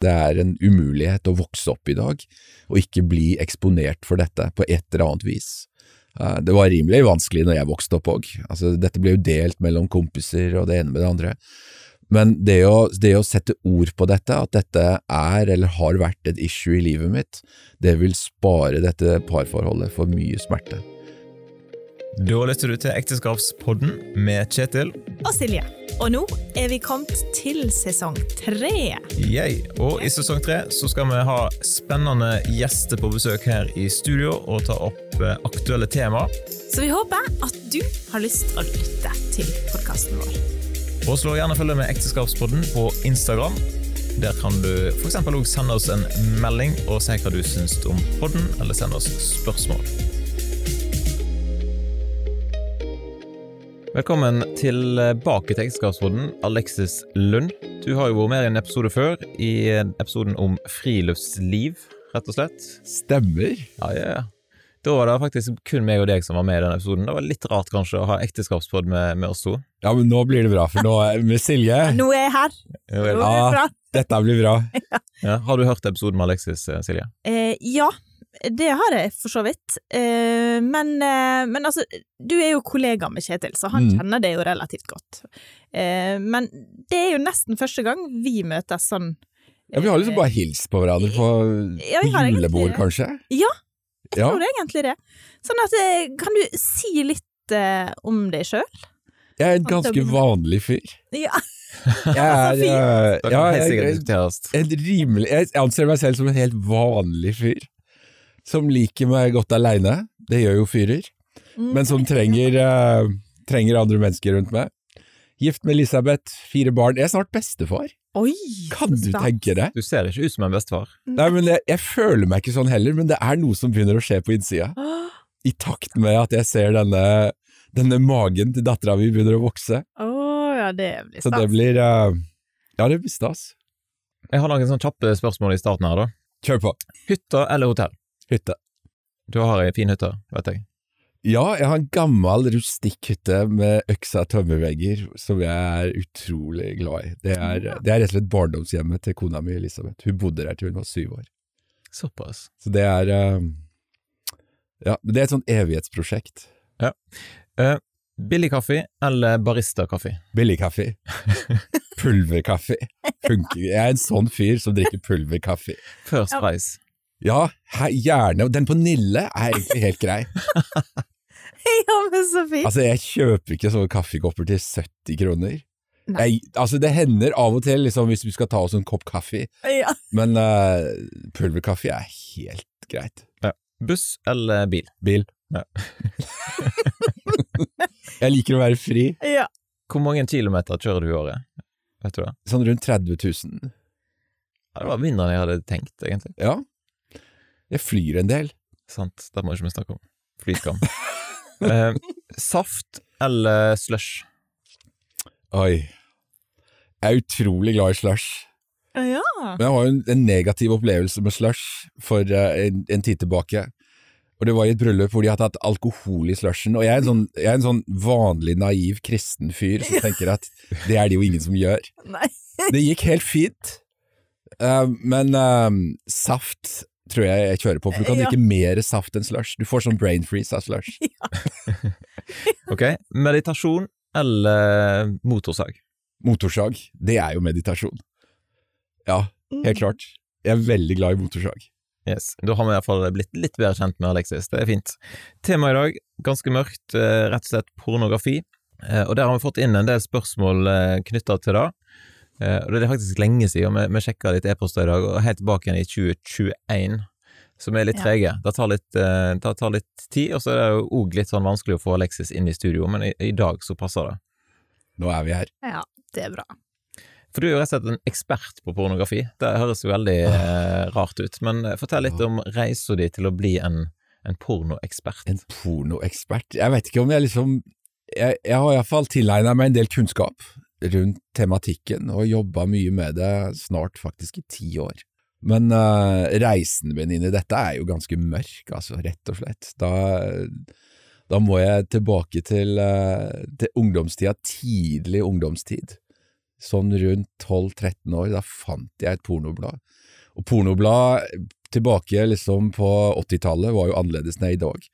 det er en umulighet å vokse opp i dag og ikke bli eksponert for dette på et eller annet vis. Eh, Det var rimelig vanskelig når jeg vokste opp òg. Altså, dette ble jo delt mellom kompiser og det ene med det andre. Men det å, det å sette ord på dette, at dette er eller har vært et issue i livet mitt, det vil spare dette parforholdet for mye smerte. Da lytter du til Ekteskapspodden med Kjetil. og Silje. Og nå er vi kommet til sesong tre. Yay. Og i sesong tre så skal vi ha spennende gjester på besøk her i studio og ta opp eh, aktuelle temaer. Så vi håper at du har lyst til å lytte til podkasten vår. Og slå gjerne følge med Ekteskapspodden på Instagram. Der kan du f.eks. også sende oss en melding og si hva du syns om podden, eller sende oss spørsmål. Velkommen tilbake til Ekteskapspodden, Alexis Lund. Du har jo vært med i en episode før, i episoden om friluftsliv, rett og slett. Stemmer. Ja, ja, ja. Da var det faktisk kun meg og deg som var med i den episoden. Det var litt rart kanskje å ha ekteskapspodd med, med oss to. Ja, men nå blir det bra, for nå er med Silje. Nå er jeg her. Nå ja. er det Ja. Dette blir bra. Ja. Har du hørt episoden med Alexis, eh, Silje? Eh, ja, det har jeg for så vidt. Eh, men, eh, men altså, du er jo kollega med Kjetil, så han Mm. kjenner det jo relativt godt. Eh, men det er jo nesten første gang vi møtes sånn Ja, Vi har liksom bare hilst på hverandre på, Ja, julebord, kanskje. Ja, jeg Ja. tror egentlig det. Sånn at, kan du si litt om deg sjøl? Jeg er en ganske vanlig fyr. Ja. Jeg er, Det kan ja, jeg, jeg, jeg, jeg anser meg selv som en helt vanlig fyr. Som liker meg godt aleine. Det gjør jo fyrer. Mm. Men som trenger, eh, trenger andre mennesker rundt meg. Gift med Elisabeth, fire barn. Jeg er snart bestefar. Oi! Kan du stas. tenke det? Du ser ikke ut som en bestefar. Nei, men jeg, jeg føler meg ikke sånn heller, men det er noe som begynner å skje på innsida. I takt med at jeg ser denne, denne magen til dattera mi begynner å vokse. Åh, ja, det blir stas. Så det blir uh, Ja, det blir stas. Jeg har noen sånne kjappe spørsmål i starten her, da. Kjør på. Hytte eller hotell? Hytte. Du har ei fin hytte, vet jeg. Ja, jeg har en gammel rustikkhytte med øksa tømmervegger som jeg er utrolig glad i. Det er, det er rett og slett barndomshjemmet til kona mi Elisabeth. Hun bodde der til hun var syv år. Såpass. Så det er eh, Ja, det er et sånt evighetsprosjekt. Eh, billig kaffe eller baristakaffe? Billig kaffe. Pulverkaffe. Funker. Jeg er en sånn fyr som drikker pulverkaffe. First Ja. price. Ja, gjerne. Den på Nille er egentlig helt grei. Ja, men så fint. Altså, jeg kjøper ikke sånne kaffekopper til 70 kroner. Jeg, altså, det hender av og til, liksom, hvis vi skal ta oss en kopp kaffe, Ja. men uh, pulverkaffe er helt greit. Buss eller bil? Bil. Ja. jeg liker å være fri. ja. Hvor mange kilometer kjører du i året? Vet du det? Sånn rundt 30 000. Ja, det var mindre enn jeg hadde tenkt, egentlig. Ja. Jeg flyr en del. Sant, det må ikke vi snakke om. Flyskam. eh, saft eller slush? Oi. Jeg er utrolig glad i slush. Ja. Men jeg har jo en, en negativ opplevelse med slush for eh, en, en tid tilbake. Og det var i et bryllup hvor de hadde hatt alkohol i slushen, og jeg er en sånn, jeg er en sånn vanlig naiv kristen fyr som tenker at det er det jo ingen som gjør. Nei. Det gikk helt fint, Uh, men uh, saft tror jeg jeg kjører på, for du kan Ja. drikke mer saft enn slush. Du får sånn brain freeze av slush. Ok, meditasjon eller motorsag? Motorsag, det er jo meditasjon. Ja, Mm. helt klart. Jeg er veldig glad i motorsag. Yes, Da har vi i hvert fall blitt litt bedre kjent med Alexis, det er fint. Temaet i dag, ganske mørkt, eh, rett og slett pornografi. Eh, Og der har vi fått inn en del spørsmål knytta til det. Eh, Og det er faktisk lenge siden, vi, vi sjekka litt e-poster i dag, og helt tilbake igjen i 2021, som er litt Ja. trege. Det tar litt, uh, det tar litt tid, og så er det jo òg litt sånn vanskelig å få Alexis inn i studio, men i, i dag så passer det. Nå er vi her. Ja, det er bra. For du er jo rett og slett en ekspert på pornografi. Det høres jo veldig uh, rart ut, men eh, fortell litt om reisa di til å bli en, en pornoekspert. En pornoekspert? Jeg vet ikke om jeg liksom Jeg, jeg har iallfall tilegna meg en del kunnskap rundt tematikken, og jobba mye med det snart faktisk i ti år. Men uh, reisen min inn i dette er jo ganske mørk, altså, rett og slett. Da, da må jeg tilbake til, uh, til ungdomstida, tidlig ungdomstid. sånn rundt 12-13 år, da fant jeg et pornoblad. Og pornoblad tilbake liksom på 80-tallet var jo annerledes enn i dag.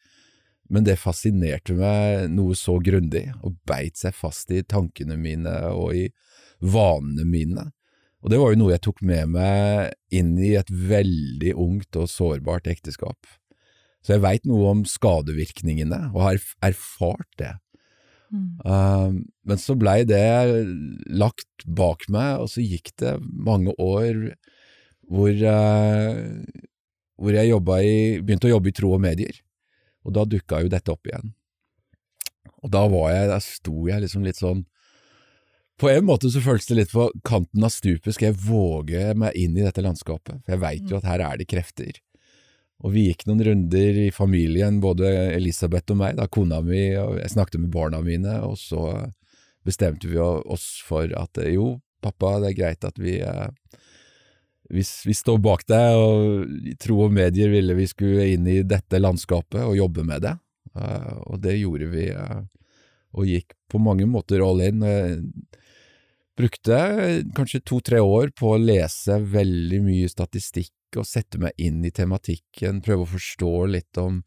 Men det fascinerte meg noe så grundig, og beit seg fast i tankene mine og i vanene mine. Og det var jo noe jeg tok med meg inn i et veldig ungt og sårbart ekteskap. Så jeg veit noe om skadevirkningene, og har erfart det. Mm. Uh, men så blei det lagt bak meg, og så gikk det mange år hvor, uh, hvor jeg i, begynte å jobbe i tro og medier. Og da dukka jo dette opp igjen. Og da var jeg, da sto jeg liksom litt sånn På en måte så føltes det litt på kanten av stupet, skal jeg våge meg inn i dette landskapet? For jeg veit jo mm. at her er det krefter. Og vi gikk noen runder i familien, både Elisabeth og meg, da kona mi, og jeg snakket med barna mine, og så bestemte vi oss for at jo, pappa, det er greit at vi eh, vi, vi står bak deg, og Tro og medier ville vi skulle inn i dette landskapet og jobbe med det. Uh, og det gjorde vi, uh, og gikk på mange måter all in. Uh, brukte kanskje to–tre år på å lese veldig mye statistikk og sette meg inn i tematikken, prøve å forstå litt om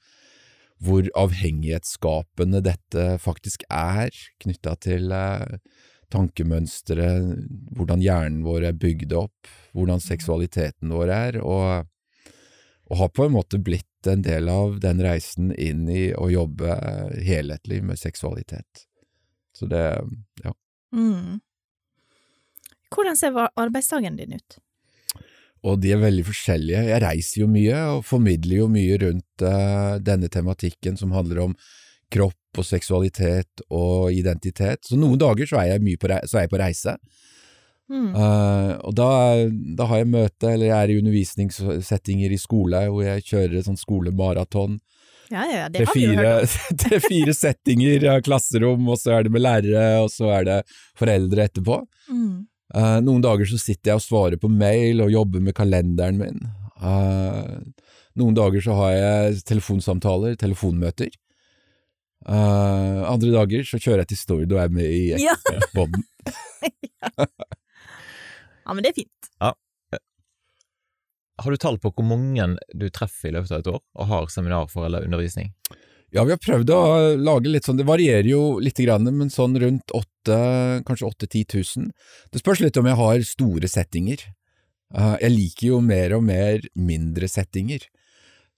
hvor avhengighetsskapende dette faktisk er, knytta til tankemønstre, hvordan hjernen vår er bygd opp, hvordan seksualiteten vår er, og, og har på en måte blitt en del av den reisen inn i å jobbe helhetlig med seksualitet. Så det, ja. Mm. Hvordan ser arbeidsdagen din ut? Og de er veldig forskjellige. Jeg reiser jo mye og formidler jo mye rundt uh, denne tematikken som handler om kropp og seksualitet og identitet. Så noen dager så er jeg, mye på, reise, så jeg på reise. Mm. Uh, og da, da, har jeg møte, eller jeg er i undervisningssettinger i skole hvor jeg kjører et sånt skolemaraton. Ja, ja, det har fire, hørt Tre-fire settinger klasserom, og så er det med lærere, og så er det foreldre etterpå. Mm. Uh, noen dager så sitter jeg og svarer på mail og jobber med kalenderen min. Uh, noen dager så har jeg telefonsamtaler, telefonmøter. Uh, andre dager så kjører jeg til Stord og er med i ja. Bodden. ja. ja, men det er fint. Ja. Har du tall på hvor mange du treffer i løpet av et år, og har seminar for eller undervisning? Ja, vi har prøvd å lage litt sånn, det varierer jo litt, men sånn rundt åtte, kanskje åtte-ti tusen. Det spørs litt om jeg har store settinger. Uh, jeg liker jo mer og mer mindre settinger.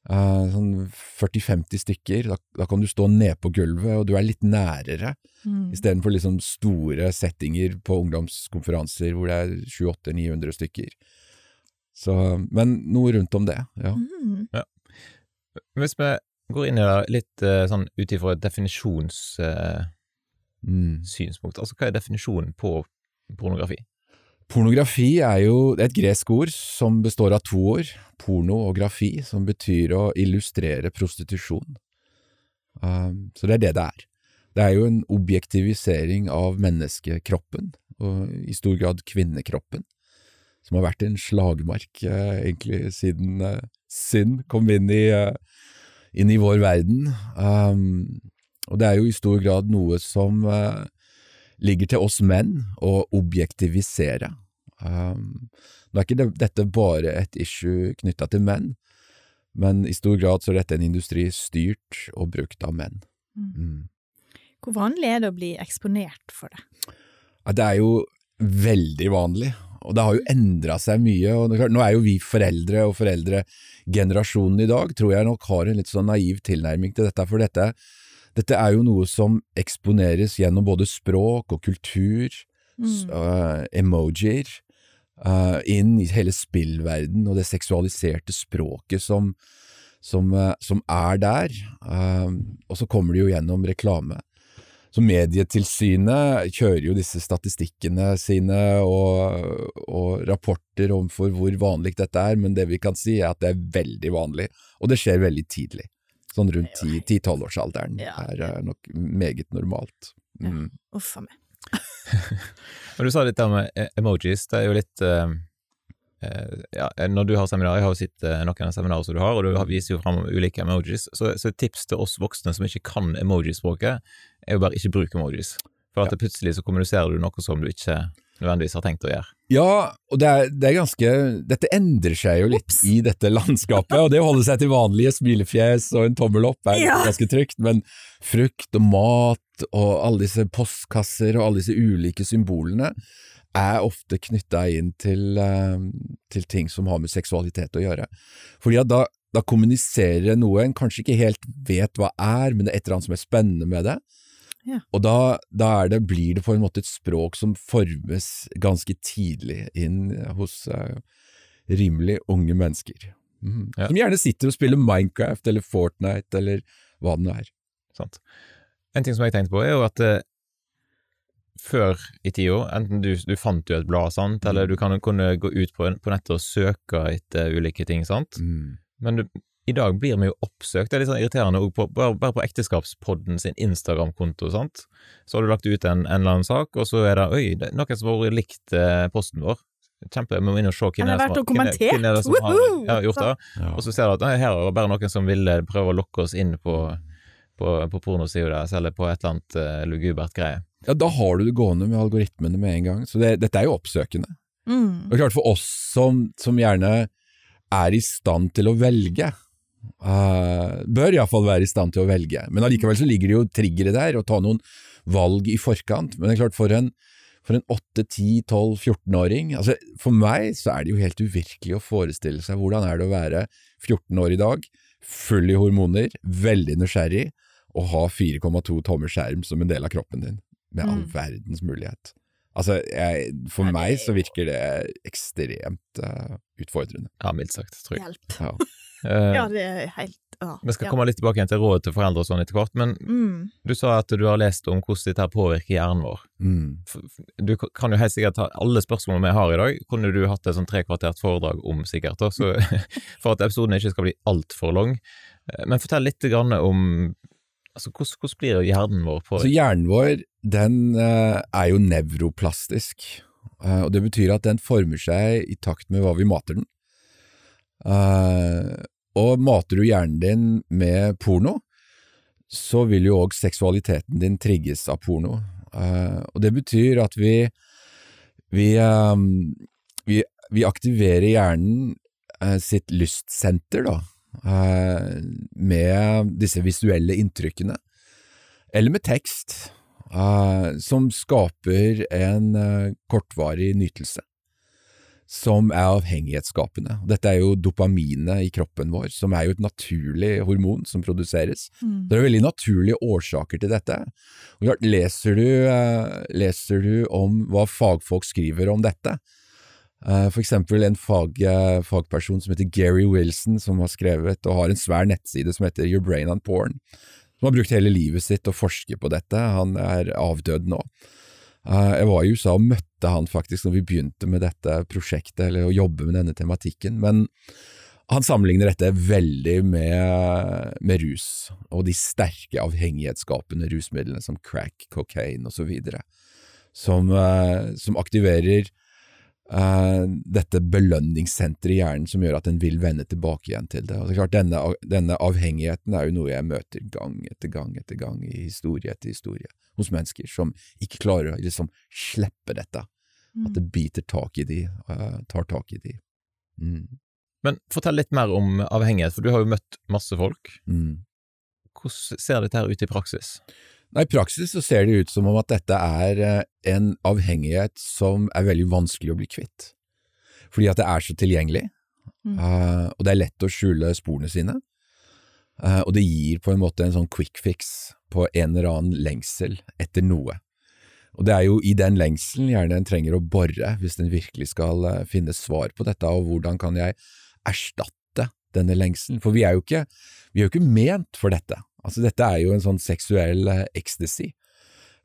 Uh, sånn 40-50 stykker. Da, da, kan du stå nede på gulvet, og du er litt nærere, mm. istedenfor liksom store settinger på ungdomskonferanser hvor det er 700-800-900 stykker. Så, men noe rundt om det, ja. Mm. ja. Hvis vi går inn i det litt uh, sånn ut ifra et definisjonssynspunkt, uh, mm. altså hva er definisjonen på pornografi? Pornografi er jo et gresk ord som består av to ord, porno og grafi, som betyr å illustrere prostitusjon. Um, så det er det det er. Det er jo en objektivisering av menneskekroppen, og i stor grad kvinnekroppen, som har vært en slagmark eh, egentlig siden eh, synd kom inn i, eh, inn i vår verden. Um, og det er jo i stor grad noe som eh, ligger til oss menn å objektivisere. Um, nå er ikke det, dette bare et issue knytta til menn, men i stor grad så er dette en industri styrt og brukt av menn. Mm. Mm. Hvor vanlig er det å bli eksponert for det? Ja, det er jo veldig vanlig, og det har jo endra seg mye. og Nå er jo vi foreldre, og foreldregenerasjonen i dag tror jeg nok har en litt sånn naiv tilnærming til dette, for dette dette er jo noe som eksponeres gjennom både språk og kultur, mm. uh, emojier, uh, inn i hele spillverden og det seksualiserte språket som, som, uh, som er der, og så kommer det jo gjennom reklame. Så Medietilsynet kjører jo disse statistikkene sine og, og rapporter om for hvor vanlig dette er, men det vi kan si er at det er veldig vanlig, og det skjer veldig tidlig. Sånn rundt 10-12-årsalderen ja. er uh, nok meget normalt. Mm. Ja. Uff a meg. du sa litt om e-, emojis, det er jo litt uh, ja, Når du har seminar, jeg har jo sett noen av seminarer som du har, og du viser jo fram ulike emojis, så, så et tips til oss voksne som ikke kan emojispråket, er jo bare ikke bruk emojis. For at plutselig så kommuniserer du noe som du ikke nødvendigvis har tenkt å gjøre. Ja, og det er, det er ganske Dette endrer seg jo litt Ops. i dette landskapet, og det å holde seg til vanlige smilefjes og en tommel opp er Ja. ganske trygt, men frukt og mat og alle disse postkasser og alle disse ulike symbolene er ofte knytta inn til, eh, til ting som har med seksualitet å gjøre. Fordi at da, da kommuniserer noe en kanskje ikke helt vet hva er, men det er et eller annet som er spennende med det. Ja. Og da, da er det, blir det på en måte et språk som formes ganske tidlig inn hos uh, rimelig unge mennesker. Mm. Ja. Som gjerne sitter og spiller Minecraft eller Fortnite eller hva det nå er. Sant? En ting som jeg tenkte på, er jo at uh, før i tida, enten du, du fant jo et blad, sant, eller du kan, kunne gå ut på, på nettet og søke etter ulike ting, sant, Mm. men du, i dag blir vi jo oppsøkt. Det er litt sånn irriterende på, bare, bare på Ekteskapspodden sin Instagram-konto, sant, så har du lagt ut en, en eller annen sak, og så er det oi, det er noen som har likt eh, posten vår. Kjempe, vi må inn og se hvem Han er det som hvem er- hvem er det som har ja, gjort det. Ja. Og så ser du at nei, her er det bare noen som ville prøve å lokke oss inn på, på, på pornosida deres, eller på et eller annet uh, lugubert greie. ja, da har du det gående med algoritmene med en gang, så det, dette er jo oppsøkende. Mm. Og klart for oss som, som gjerne er i stand til å velge, eh, bør iallfall være i stand til å velge, men allikevel så ligger det jo triggere der, å ta noen valg i forkant. Men det er klart, for en, for en 8-10-12-14-åring, altså for meg så er det jo helt uvirkelig å forestille seg hvordan er det å være 14 år i dag, full i hormoner, veldig nysgjerrig, og ha 4,2 tommer skjerm som en del av kroppen din, med all Mm. verdens mulighet. Altså, jeg, for Ja, meg så virker det ekstremt uh, utfordrende. Ja, mildt sagt, tror jeg. Hjelp. Ja. Eh, Ja, det er helt ja. vi skal ja. komme litt tilbake igjen til råd til foreldre og sånn etter hvert, men Mm. du sa at du har lest om hvordan dette påvirker hjernen vår. Mm. Du kan jo helt sikkert ta alle spørsmålene vi har i dag, kunne du hatt et sånn trekvartert foredrag om sikkert, så for at episoden ikke skal bli altfor lang. Eh, Men fortell litt grann om altså, hvordan, hvordan blir hjernen vår Så hjernen vår, den eh, er jo nevroplastisk, eh, og det betyr at den former seg i takt med hva vi mater den. Eh, og mater du hjernen din med porno, så vil jo òg seksualiteten din trigges av porno. Eh, og det betyr at vi vi, eh, vi, vi aktiverer hjernen eh, sitt lystsenter, da, eh, med disse visuelle inntrykkene, eller med tekst, som skaper en kortvarig nytelse, som er avhengighetsskapende. Dette er jo dopaminet i kroppen vår, som er jo et naturlig hormon som produseres. Mm. Det er veldig naturlige årsaker til dette. Og klart, leser, du, eh, leser du om hva fagfolk skriver om dette, eh, for eksempel en fag, eh, fagperson som heter Gary Wilson, som har skrevet og har en svær nettside som heter Your Brain on Porn, som har brukt hele livet sitt å forske på dette. Han er avdød nå. Eh, Jeg var i USA og møtte han faktisk når vi begynte med dette prosjektet, eller å jobbe med denne tematikken, men han sammenligner dette veldig med, med rus, og de sterke avhengighetsskapende rusmidlene som crack, cocaine videre, som, eh, som aktiverer Uh, dette belønningssenteret i hjernen som gjør at en vil vende tilbake igjen til det. Og det er klart, denne, denne avhengigheten er jo noe jeg møter gang etter gang etter gang i historie etter historie hos mennesker som ikke klarer å liksom slippe dette. At det biter tak i de, eh, tar tak i de. Mm. Men fortell litt mer om avhengighet, for du har jo møtt masse folk. Mm. Hvordan ser dette her ut i praksis? Nei, I praksis så ser det ut som om at dette er eh, en avhengighet som er veldig vanskelig å bli kvitt. Fordi at det er så tilgjengelig, Mm. uh, og det er lett å skjule sporene sine. Uh, og det gir på en måte en sånn quick fix på en eller annen lengsel etter noe. Og det er jo i den lengselen gjerne en trenger å bore hvis en virkelig skal eh, finne svar på dette, og hvordan kan jeg erstatte denne lengselen? For vi er jo ikke, vi er jo ikke ment for dette. Altså dette er jo en sånn seksuell eh, ecstasy.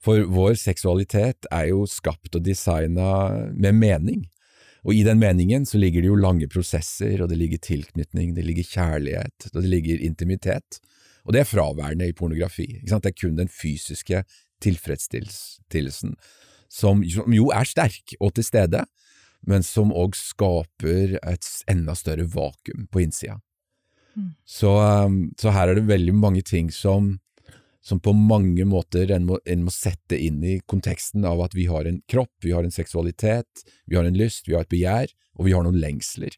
For vår seksualitet er jo skapt og designa med mening. Og i den meningen så ligger det jo lange prosesser, og det ligger tilknytning, det ligger kjærlighet, og det ligger intimitet. Og det er fraværende i pornografi. Ikke sant? Det er kun den fysiske tilfredsstillelsen, som, som jo er sterk og til stede, men som òg skaper et enda større vakuum på innsida. Mm. Så, um, så her er det veldig mange ting som, som på mange måter en må, en må sette inn i konteksten av at vi har en kropp, vi har en seksualitet, vi har en lyst, vi har et begjær, og vi har noen lengsler.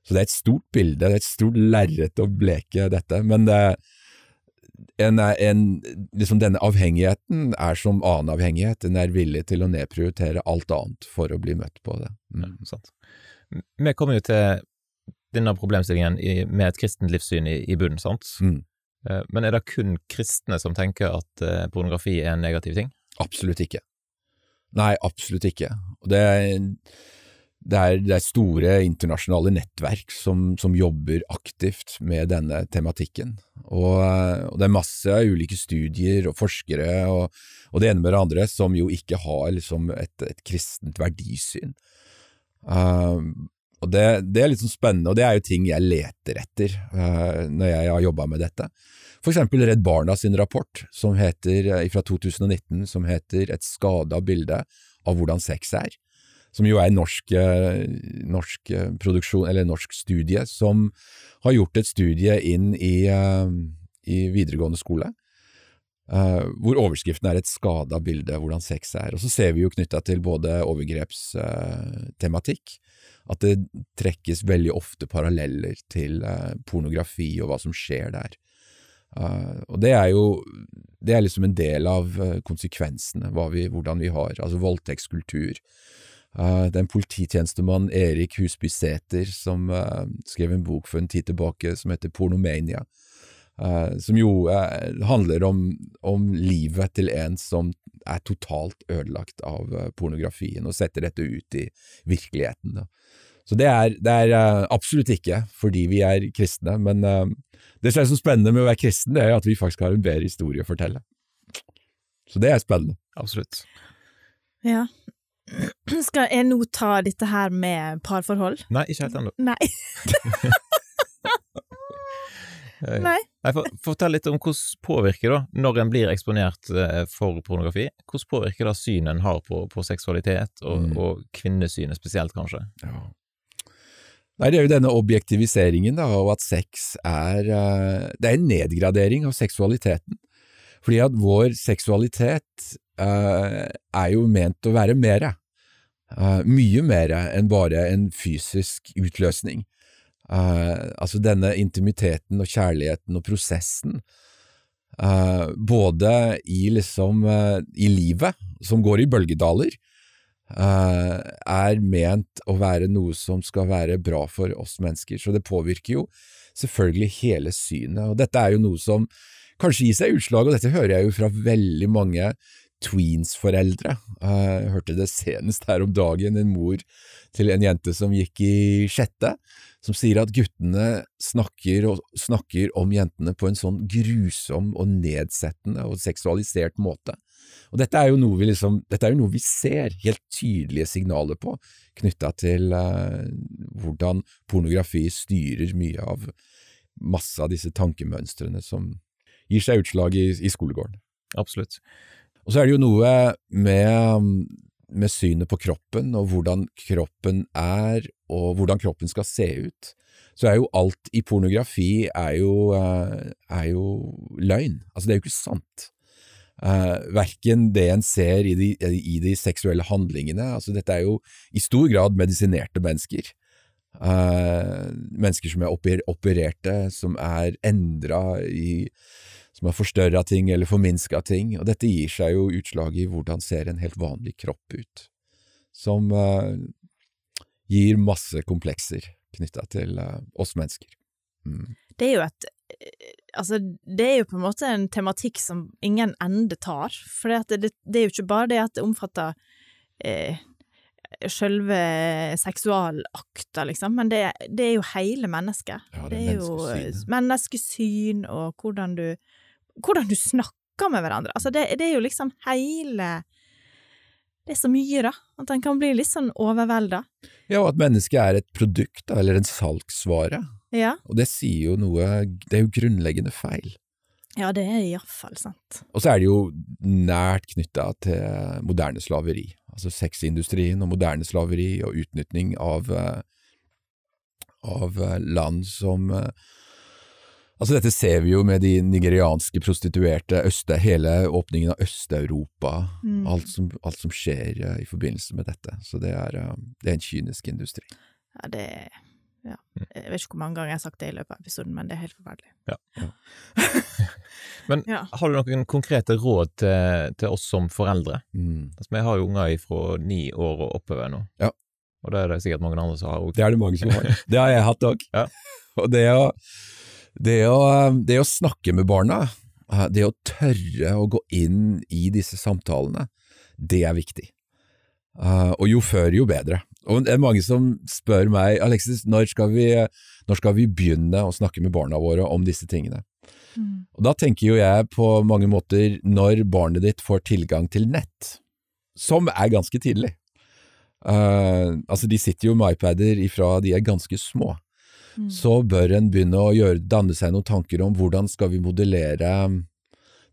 Så det er et stort bilde, det er et stort lerret å bleke dette, men det, en, en, liksom denne avhengigheten er som annen avhengighet, en er villig til å nedprioritere alt annet for å bli møtt på det. Mm. Ja, Vi kommer jo til denne problemstillingen i, med et kristent livssyn i, i bunnen, sant? Mm. Eh, men er det kun kristne som tenker at eh, pornografi er en negativ ting? Absolutt ikke. Nei, absolutt ikke. Det er, det er, det er store internasjonale nettverk som, som, jobber aktivt med denne tematikken. Og, og, det er masse ulike studier og forskere og, og, det ene med det andre som jo ikke har liksom et, et kristent verdisyn. Uh, og det, det, er litt sånn spennende, og det er jo ting jeg leter etter uh, når jeg har jobba med dette. For eksempel Redd Barna sin rapport som heter, uh, fra 2019 som heter Et skada bilde av hvordan sex er. Som jo er norsk, uh, norsk produksjon, eller norsk studie, som har gjort et studie inn i, i videregående skole. hvor overskriften er et skada bilde av hvordan sex er. Og så ser vi jo knytta til både overgrepstematikk, at det trekkes veldig ofte paralleller til uh, pornografi og hva som skjer der. Uh, og det er jo det er liksom en del av uh, konsekvensene, vi, hvordan vi har altså voldtektskultur. Det er en polititjenestemann, Erik Husby Sæter, som skrev en bok for en tid tilbake som heter Pornomania. som jo handler om, om, livet til en som er totalt ødelagt av pornografien, og setter dette ut i virkeligheten. Da. Så det er, det er uh, absolutt ikke fordi vi er kristne, men uh, det som er så spennende med å være kristen, det er at vi faktisk har en bedre historie å fortelle. Så det er spennende. Absolutt. Ja. Skal jeg nå ta dette her med parforhold? Nei, ikke helt ennå. Nei. Nei. Nei for, fortell litt om hvordan påvirker da, når en blir eksponert eh, for pornografi, hvordan påvirker det synet en har på, på seksualitet, og, mm. og, kvinnesynet spesielt, kanskje? Ja. Nei, det er jo denne objektiviseringen da, av at sex er uh, Det er en nedgradering av seksualiteten. Fordi at vår seksualitet uh, er jo ment å være mere. Uh, mye mer enn bare en fysisk utløsning. altså denne intimiteten og kjærligheten og prosessen. både i liksom i livet, som går i bølgedaler, er ment å være noe som skal være bra for oss mennesker. Så det påvirker jo selvfølgelig hele synet. Og dette er jo noe som kanskje gir seg utslag, og dette hører jeg jo fra veldig mange tweens-foreldre. Eh, jeg hørte det senest her om dagen, en mor til en jente som gikk i sjette, som sier at guttene snakker, snakker om jentene på en sånn grusom og nedsettende og seksualisert måte. Og dette er jo noe vi, liksom, jo noe vi ser helt tydelige signaler på, knytta til uh, hvordan pornografi styrer mye av masse av disse tankemønstrene som gir seg utslag i, i skolegården. Absolutt. Og så er det jo noe med, med synet på kroppen, og hvordan kroppen er, og hvordan kroppen skal se ut så er jo alt i pornografi er jo, eh, er jo løgn. Altså, det er jo ikke sant. Uh, verken det en ser i de, i de, seksuelle handlingene altså Dette er jo i stor grad medisinerte mennesker. Uh, mennesker som er oper, opererte, som er endra i Som har forstørra ting eller forminska ting. Og dette gir seg jo utslag i hvordan ser en helt vanlig kropp ut. Som uh, gir masse komplekser knytta til oss mennesker. Mm. Det er jo et Altså, det er jo på en måte en tematikk som ingen ende tar, for det, det, det, er jo ikke bare det at det omfatter eh, sjølve seksualakta, liksom, men det, det, er jo hele mennesket. Ja, det, er, er jo menneskesyn og hvordan du, hvordan du snakker med hverandre. Altså, det, er jo liksom hele det er så mye, da, at en kan bli litt sånn overvelda. Ja, og at mennesket er et produkt, eller en salgsvare. Ja. Og det sier jo noe Det er jo grunnleggende feil. Ja, det er iallfall sant. Og så er det jo nært knytta til moderne slaveri. Altså sexindustrien og moderne slaveri og utnytting av, eh, av land som eh, Altså Dette ser vi jo med de nigerianske prostituerte, øste, hele åpningen av Øst-Europa. Mm. Alt, som, alt som skjer uh, i forbindelse med dette. Så det er, uh, det er en kynisk industri. Ja, det ja. Jeg vet ikke hvor mange ganger jeg har sagt det i løpet av episoden, men det er helt forferdelig. Men Ja. har du noen konkrete råd til, til oss som foreldre? Mm. Altså, vi har jo unger fra ni år og oppover nå. Ja. Og det er det sikkert mange andre som har òg. Det er det mange som har. Det har jeg hatt òg. Ja. Og det å, det, å, det å snakke med barna, eh, det å tørre å gå inn i disse samtalene, det er viktig. Eh, og jo før, jo bedre. Og det er mange som spør meg, Alexis, når skal vi, når skal vi begynne å snakke med barna våre om disse tingene? Mm. Og da tenker jo jeg på mange måter når barnet ditt får tilgang til nett, som er ganske tidlig. Uh, altså De sitter jo med iPader ifra de er ganske små. Mm. Så bør en begynne å gjøre, danne seg noen tanker om hvordan skal vi modellere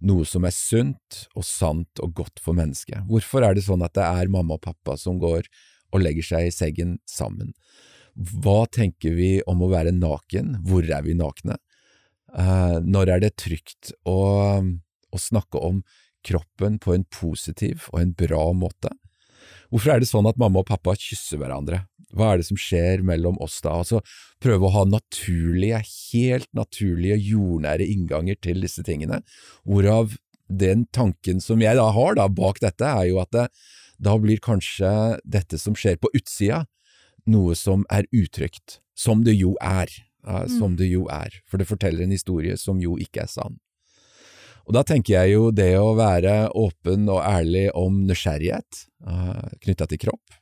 noe som er sunt og sant og godt for mennesket. Hvorfor er det sånn at det er mamma og pappa som går og legger seg i seggen sammen? Hva tenker vi om å være naken? Hvor er vi nakne? Uh, når er det trygt å, å snakke om kroppen på en positiv og en bra måte? Hvorfor er det sånn at mamma og pappa kysser hverandre? Hva er det som skjer mellom oss da? Altså, prøve å ha naturlige, helt naturlige, jordnære innganger til disse tingene, hvorav den tanken som jeg da har da bak dette, er jo at det, da blir kanskje dette som skjer på utsida, noe som er utrygt, som det jo er, ja, som det jo er, for det forteller en historie som jo ikke er sann. Og da tenker jeg jo det å være åpen og ærlig om nysgjerrighet uh, knytta til kropp,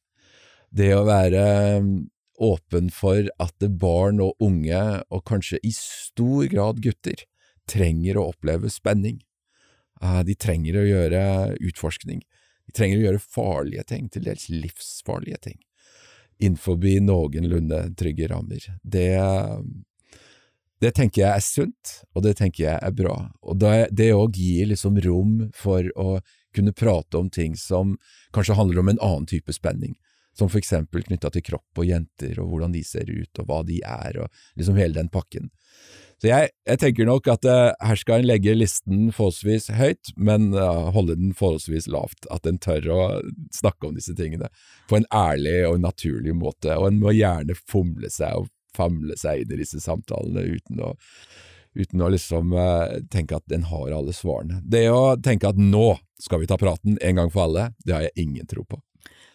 det å være um, åpen for at barn og unge, og kanskje i stor grad gutter, trenger å oppleve spenning. Uh, de trenger å gjøre utforskning. De trenger å gjøre farlige ting, til dels livsfarlige ting, innenfor noenlunde trygge rammer. Det, det tenker jeg er sunt, og det tenker jeg er bra. Og det òg gir liksom rom for å kunne prate om ting som kanskje handler om en annen type spenning, som for eksempel knytta til kropp og jenter og hvordan de ser ut og hva de er, og liksom hele den pakken. Så jeg, jeg tenker nok at uh, her skal en legge listen forholdsvis høyt, men uh, holde den forholdsvis lavt. At en tør å snakke om disse tingene på en ærlig og naturlig måte. Og en må gjerne fomle seg og famle seg inn i disse samtalene uten å, uten å liksom uh, tenke at en har alle svarene. Det å tenke at nå skal vi ta praten en gang for alle, det har jeg ingen tro på.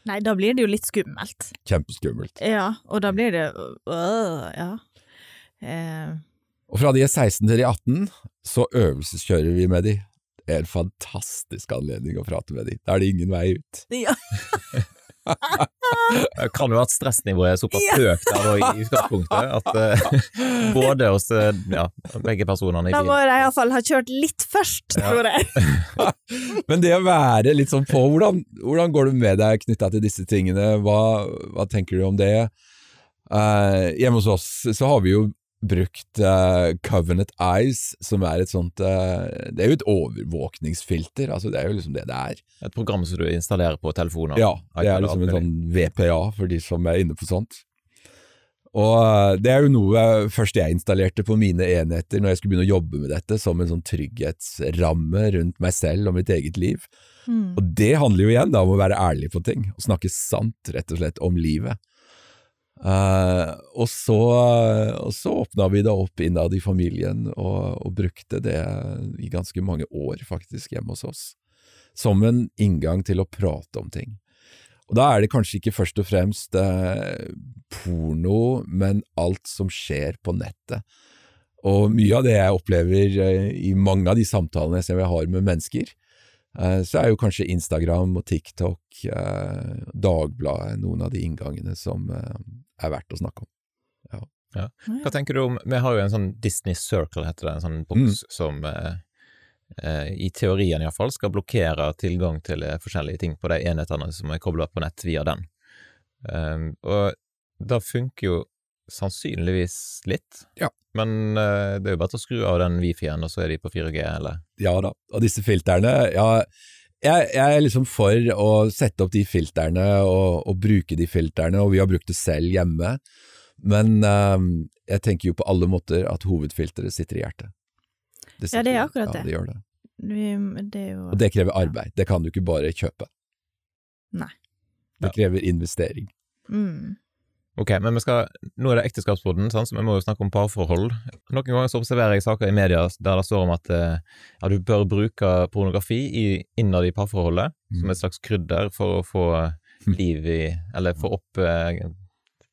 Nei, da blir det jo litt skummelt. Kjempeskummelt. Ja, og da blir det øh, ja. Eh, Og fra de er 16 til de er 18, så øvelseskjører vi med de. Det er en fantastisk anledning å prate med de. Da er det ingen vei ut. ja. Det kan jo at stressnivået er såpass Ja. høyt der i utgangspunktet at uh, både hos eh, ja, begge personene i Da må jeg iallfall ha kjørt litt først, tror jeg. Men det å være litt sånn på, hvordan, hvordan går det med deg knytta til disse tingene? Hva, hva tenker du om det? Uh, hjemme hos oss så har vi jo brukt uh, Covenant Eyes, som er et sånt uh, Det er jo et overvåkningsfilter, altså det er jo liksom det det er. Et program som du installerer på telefoner. Ja, det er liksom en sånn VPA for de som er inne på sånt. Og eh, det er jo noe først jeg installerte på mine enheter når jeg skulle begynne å jobbe med dette, som en sånn trygghetsramme rundt meg selv og mitt eget liv. Mm. Og det handler jo igjen da om å være ærlig på ting, og snakke sant rett og slett om livet. Eh, og, så, og så åpna vi det opp innad i familien, og, og brukte det i ganske mange år faktisk hjemme hos oss, som en inngang til å prate om ting. Og da er det kanskje ikke først og fremst eh, porno, men alt som skjer på nettet. Og mye av det jeg opplever eh, i mange av de samtalene som jeg har med mennesker, så er jo kanskje Instagram og TikTok, eh, Dagbladet, noen av de inngangene som eh, er verdt å snakke om. Hva tenker du om Vi har jo en sånn Disney Circle, heter det, en sånn boks som eh, eh, i teorien iallfall skal blokkere tilgang til eh, forskjellige ting på de enhetene som er kobla på nett via den. Um, og det funker jo sannsynligvis litt, Ja. men uh, det er jo bare til å skru av den wifien, og så er de på 4G, eller Ja da, og disse filterne, ja, jeg, jeg er liksom for å sette opp de filterne og, og bruke de filterne, og vi har brukt det selv hjemme. Men uh, jeg tenker jo på alle måter at hovedfilteret sitter i hjertet. Ja, det er akkurat det. Ja, det gjør det. Vi- Det er jo Og det krever arbeid, det kan du ikke bare kjøpe. Nei. Det krever investering. Mm. Ok, men skal, nå er det ekteskapspodden, så vi må jo snakke om parforhold. Noen ganger så observerer jeg saker i media der det står om at eh, ja, du bør bruke pornografi i, innad i parforholdet, Mm. som et slags krydder for å få eh, liv i, eller få opp eh,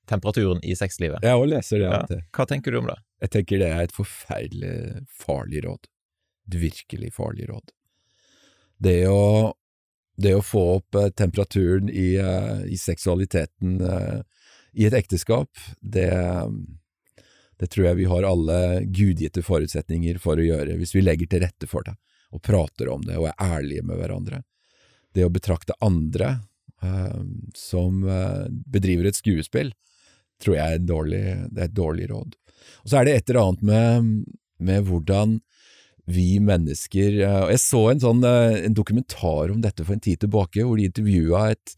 temperaturen i sexlivet. Jeg òg leser det Ja. Hva tenker du om det? Jeg tenker det er et forferdelig farlig råd. Et virkelig farlig råd. Det å, det å få opp eh, temperaturen i, eh, i seksualiteten eh, i et ekteskap, det, det tror jeg vi har alle gudgitte forutsetninger for å gjøre, hvis vi legger til rette for det, og prater om det, og er ærlige med hverandre. Det å betrakte andre eh, som bedriver et skuespill, tror jeg er, dårlig, det er et dårlig råd. Og så er det et eller annet med, med hvordan vi mennesker eh, Jeg så en, sånn, eh, en dokumentar om dette for en tid tilbake, hvor de intervjua et,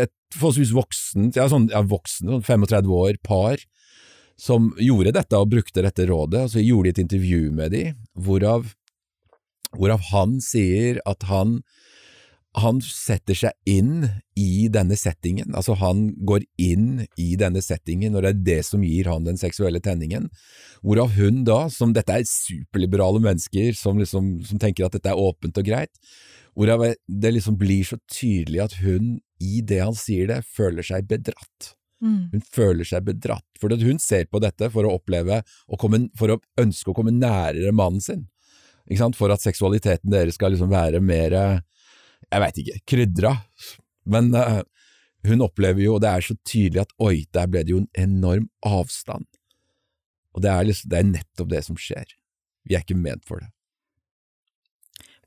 et, forholdsvis voksent, ja, sånn, ja, voksen, sånn 35 år, par, som gjorde dette og brukte dette rådet, og så gjorde de et intervju med de, hvorav, hvorav han sier at han han setter seg inn i denne settingen, altså han går inn i denne settingen, og det er det som gir han den seksuelle tenningen. Hvorav hun da, som dette er superliberale mennesker som, liksom, som tenker at dette er åpent og greit, hvorav det liksom blir så tydelig at hun, i det han sier det, føler seg bedratt. Mm. Hun føler seg bedratt, for hun ser på dette for å oppleve, komme, for å ønske å komme nærere mannen sin, ikke sant? for at seksualiteten deres skal liksom være mer jeg veit ikke, krydra, men uh, hun opplever jo, og det er så tydelig at oi, der ble det jo en enorm avstand. Og det er, liksom, det er nettopp det som skjer. Vi er ikke ment for det.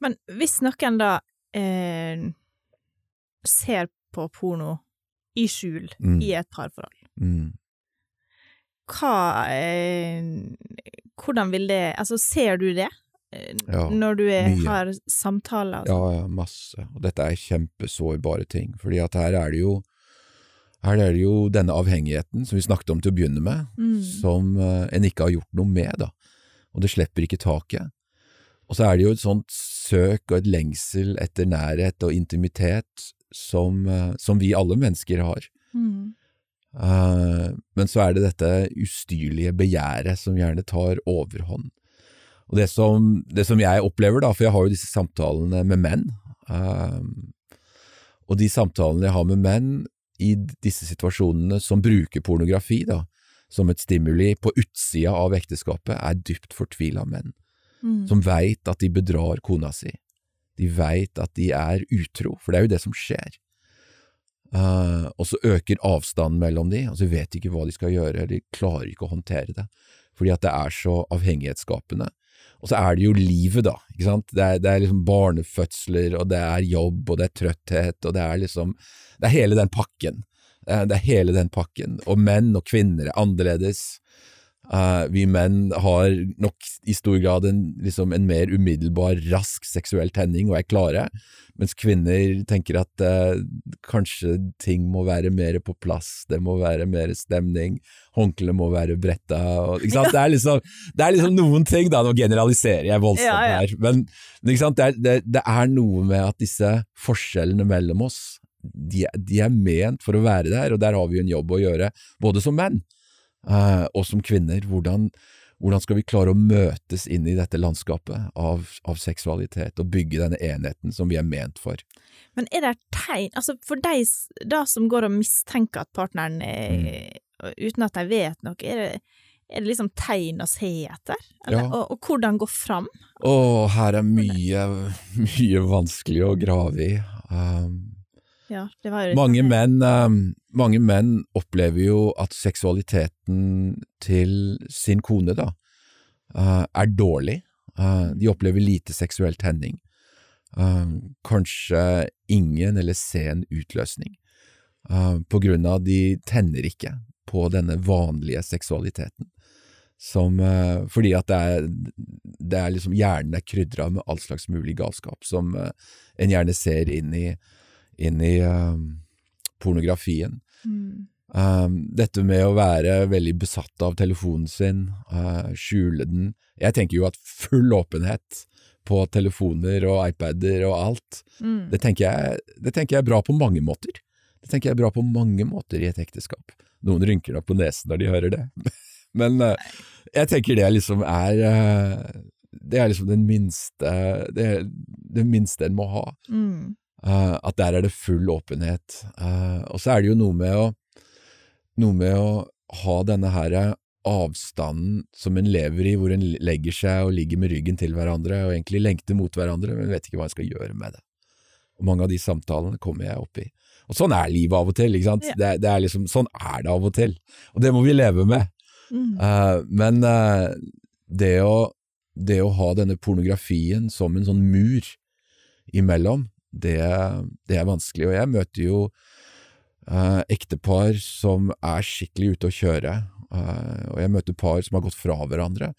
Men hvis noen da eh, ser på porno i skjul Mm. i et parforhold, Mm. hva eh, Hvordan vil det Altså, ser du det? eh, Ja, når du er, mye. har samtaler Altså. Ja, sånn? ja, masse. Og dette er kjempesårbare ting, fordi at her er det jo her er det jo denne avhengigheten som vi snakket om til å begynne med, Mm. som eh, en ikke har gjort noe med, da. Og det slipper ikke taket. Og så er det jo et sånt søk og et lengsel etter nærhet og intimitet som, eh, som vi alle mennesker har. Mm. Uh, men så er det dette ustyrlige begjæret som gjerne tar overhånd. Og det som, det som jeg opplever, da, for jeg har jo disse samtalene med menn, uh, og de samtalene jeg har med menn i disse situasjonene som bruker pornografi da, som et stimuli på utsida av ekteskapet, er dypt fortvila menn, Mm. som veit at de bedrar kona si. De veit at de er utro, for det er jo det som skjer. Uh, og så øker avstanden mellom de, og så vet de ikke hva de skal gjøre, de klarer ikke å håndtere det, fordi at det er så avhengighetsskapende. Og så er det jo livet, da, ikke sant, det er, det er liksom barnefødsler, og det er jobb, og det er trøtthet, og det er liksom, det er hele den pakken. Eh, Det er hele den pakken, og menn og kvinner er annerledes. Eh, vi menn har nok i stor grad en, liksom en mer umiddelbar, rask seksuell tenning og er klare, mens kvinner tenker at uh, kanskje ting må være mer på plass, det må være mer stemning, håndkleet må være bretta, og, sant? Det, er liksom, det er liksom noen ting, da, nå generaliserer jeg voldsomt Ja, ja. her, men? Det, er, det, det er noe med at disse forskjellene mellom oss, de, de er ment for å være der, og der har vi en jobb å gjøre, både som menn eh, og som kvinner. Hvordan, hvordan skal vi klare å møtes inn i dette landskapet av, av seksualitet, og bygge denne enheten som vi er ment for? Men er det et tegn Altså, for de da som går og mistenker at partneren er Mm. Uten at de vet noe, er det, er det liksom tegn å se etter? Eller, Ja. og, og hvordan gå fram? Å, her er mye, mye vanskelig å grave i. Um, Ja, det var jo Mange menn, eh, mange menn opplever jo at seksualiteten til sin kone da, eh, er dårlig. Eh, de opplever lite seksuell tenning. Kanskje ingen eller sen utløsning. På grunn av de tenner ikke på denne vanlige seksualiteten. Som, fordi at det er, det er liksom hjernen er krydra med all slags mulig galskap, som en gjerne ser inn i inn i eh, pornografien. Mm. Um, dette med å være veldig besatt av telefonen sin, uh, skjule den Jeg tenker jo at full åpenhet på telefoner og iPader og alt, Mm. det tenker, jeg, det tenker jeg er bra på mange måter. Det tenker jeg er bra på mange måter i et ekteskap. Noen rynker nok på nesen når de hører det, men uh, jeg tenker det liksom er uh, Det er liksom den minste Det, det minste en må ha. Mm. Uh, at der er det full åpenhet. Uh, og så er det jo noe med å noe med å ha denne her avstanden som en lever i, hvor en legger seg og ligger med ryggen til hverandre og egentlig lengter mot hverandre, men vet ikke hva en skal gjøre med det. Og mange av de samtalene kommer jeg opp i. Og sånn er livet av og til, ikke sant? Ja. Det, det er liksom, sånn er det av og til. Og det må vi leve med. Mm. Uh, men uh, det, å, det å ha denne pornografien som en sånn mur imellom, det, det er vanskelig. Og jeg møter jo eh, ektepar som er skikkelig ute å kjøre, eh, og jeg møter par som har gått fra hverandre,